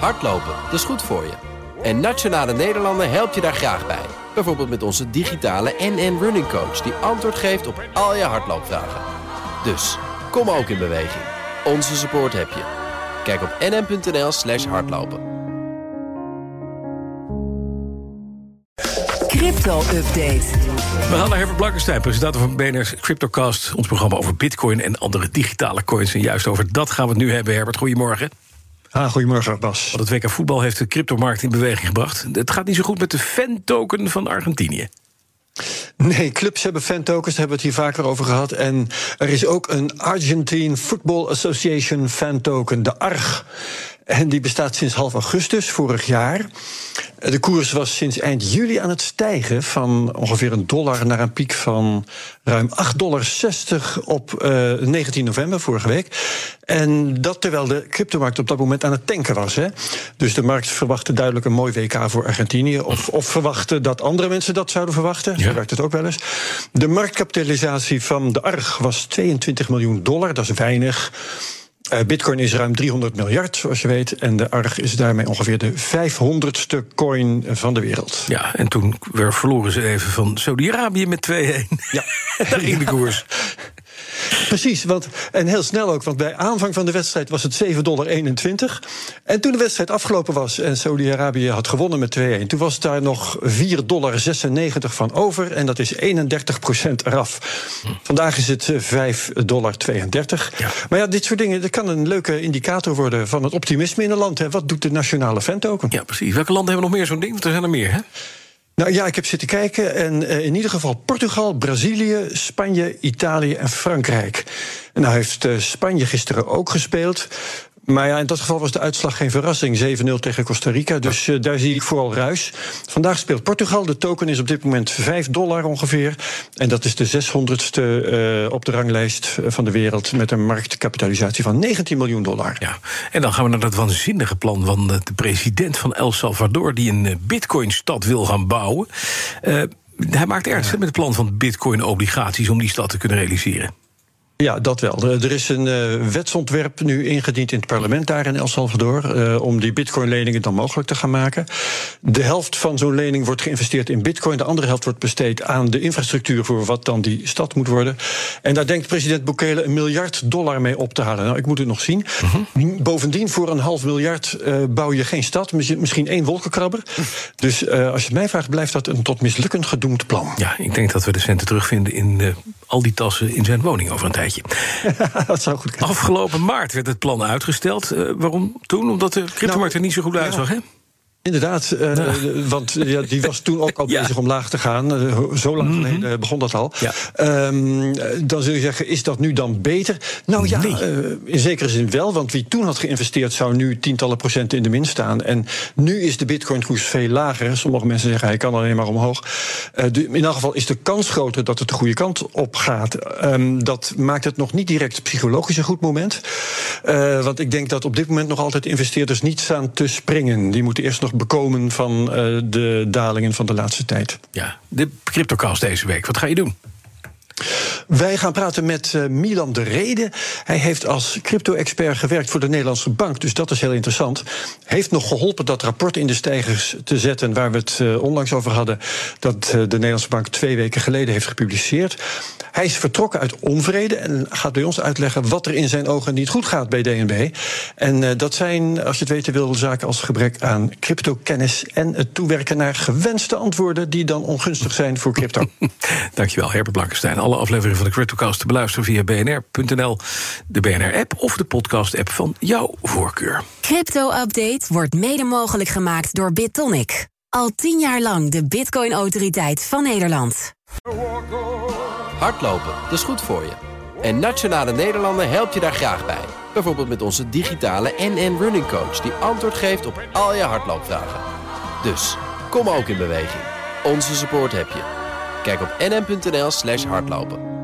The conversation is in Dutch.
Hardlopen, dat is goed voor je. En Nationale Nederlanden helpt je daar graag bij. Bijvoorbeeld met onze digitale NN Running Coach... die antwoord geeft op al je hardloopvragen. Dus, kom ook in beweging. Onze support heb je. Kijk op nn.nl slash hardlopen. Crypto-update. We gaan naar Herbert Blankenstein, presentator van BNR's Cryptocast. Ons programma over bitcoin en andere digitale coins. En juist over dat gaan we het nu hebben, Herbert. Goedemorgen. Ah, goedemorgen, Bas. Want het WK voetbal heeft de cryptomarkt in beweging gebracht. Het gaat niet zo goed met de fan-token van Argentinië. Nee, clubs hebben fan-tokens, daar hebben we het hier vaker over gehad. En er is ook een Argentine Football Association fan-token, de ARG. En die bestaat sinds half augustus vorig jaar. De koers was sinds eind juli aan het stijgen van ongeveer een dollar naar een piek van ruim 8,60 dollar op uh, 19 november vorige week. En dat terwijl de cryptomarkt op dat moment aan het tanken was. Hè. Dus de markt verwachtte duidelijk een mooi WK voor Argentinië. Of, of verwachtte dat andere mensen dat zouden verwachten. Zo werkt het ook wel eens. De marktkapitalisatie van de ARG was 22 miljoen dollar, dat is weinig. Uh, Bitcoin is ruim 300 miljard, zoals je weet. En de ARG is daarmee ongeveer de 500ste coin van de wereld. Ja, en toen verloren ze even van Saudi-Arabië met 2-1. Ja. Daar ging de koers. Precies, want, en heel snel ook, want bij aanvang van de wedstrijd was het 7,21 dollar. En toen de wedstrijd afgelopen was en Saudi-Arabië had gewonnen met 2-1, toen was daar nog 4,96 dollar van over. En dat is 31% eraf. Vandaag is het 5,32 dollar. Ja. Maar ja, dit soort dingen dat kan een leuke indicator worden van het optimisme in een land. Hè. Wat doet de nationale fan-token? Ja, precies. Welke landen hebben nog meer zo'n ding? Want er zijn er meer, hè? Nou ja, ik heb zitten kijken en uh, in ieder geval Portugal, Brazilië, Spanje, Italië en Frankrijk. En nou heeft uh, Spanje gisteren ook gespeeld. Maar ja, in dat geval was de uitslag geen verrassing. 7-0 tegen Costa Rica. Dus uh, daar zie ik vooral ruis. Vandaag speelt Portugal. De token is op dit moment 5 dollar ongeveer. En dat is de 600ste uh, op de ranglijst van de wereld. Met een marktkapitalisatie van 19 miljoen dollar. Ja, en dan gaan we naar dat waanzinnige plan van de president van El Salvador. die een Bitcoin-stad wil gaan bouwen. Uh, hij maakt ernst ja. met het plan van Bitcoin-obligaties om die stad te kunnen realiseren. Ja, dat wel. Er is een uh, wetsontwerp nu ingediend in het parlement daar in El Salvador. Uh, om die bitcoin-leningen dan mogelijk te gaan maken. De helft van zo'n lening wordt geïnvesteerd in bitcoin. De andere helft wordt besteed aan de infrastructuur voor wat dan die stad moet worden. En daar denkt president Bukele een miljard dollar mee op te halen. Nou, ik moet het nog zien. Uh -huh. Bovendien, voor een half miljard uh, bouw je geen stad. Misschien één wolkenkrabber. Dus als je mij vraagt, blijft dat een tot mislukken gedoemd plan. Ja, ik denk dat we de centen terugvinden in al die tassen in zijn woning over een tijdje. dat zou goed kunnen. Afgelopen maart werd het plan uitgesteld. Uh, waarom toen? Omdat de cryptomarkt nou, er niet zo goed uitzag, ja. hè? Inderdaad, uh, ja. want ja, die was toen ook al bezig om laag te gaan. Uh, zo lang geleden mm -hmm. begon dat al. Ja. Um, dan zul je zeggen, is dat nu dan beter? Nou ja, nee. uh, in zekere zin wel. Want wie toen had geïnvesteerd, zou nu tientallen procenten in de min staan. En nu is de bitcoin-koers veel lager. Sommige mensen zeggen, hij kan alleen maar omhoog. De, in elk geval is de kans groter dat het de goede kant op gaat. Um, dat maakt het nog niet direct psychologisch een goed moment. want ik denk dat op dit moment nog altijd investeerders niet staan te springen. Die moeten eerst nog bekomen van uh, de dalingen van de laatste tijd. Ja, de CryptoCast deze week. Wat ga je doen? Wij gaan praten met uh, Milan de Rede. Hij heeft als crypto-expert gewerkt voor de Nederlandse Bank, dus dat is heel interessant. Heeft nog geholpen dat rapport in de stijgers te zetten, waar we het uh, onlangs over hadden, dat uh, de Nederlandse Bank twee weken geleden heeft gepubliceerd. Hij is vertrokken uit onvrede en gaat bij ons uitleggen wat er in zijn ogen niet goed gaat bij DNB. En dat zijn, als je het weten wil, zaken als gebrek aan crypto-kennis en het toewerken naar gewenste antwoorden die dan ongunstig zijn voor crypto. Dankjewel, Herbert Blankenstein. Alle afleveringen van de CryptoCast te beluisteren via bnr.nl, de BNR-app of de podcast-app van jouw voorkeur. Crypto-update wordt mede mogelijk gemaakt door BitTonic. Al tien jaar lang de Bitcoin-autoriteit van Nederland. Hardlopen, dat is goed voor je. En Nationale Nederlanden helpt je daar graag bij. Bijvoorbeeld met onze digitale NN Running Coach... die antwoord geeft op al je hardloopvragen. Dus, kom ook in beweging. Onze support heb je. Kijk op nn.nl slash hardlopen.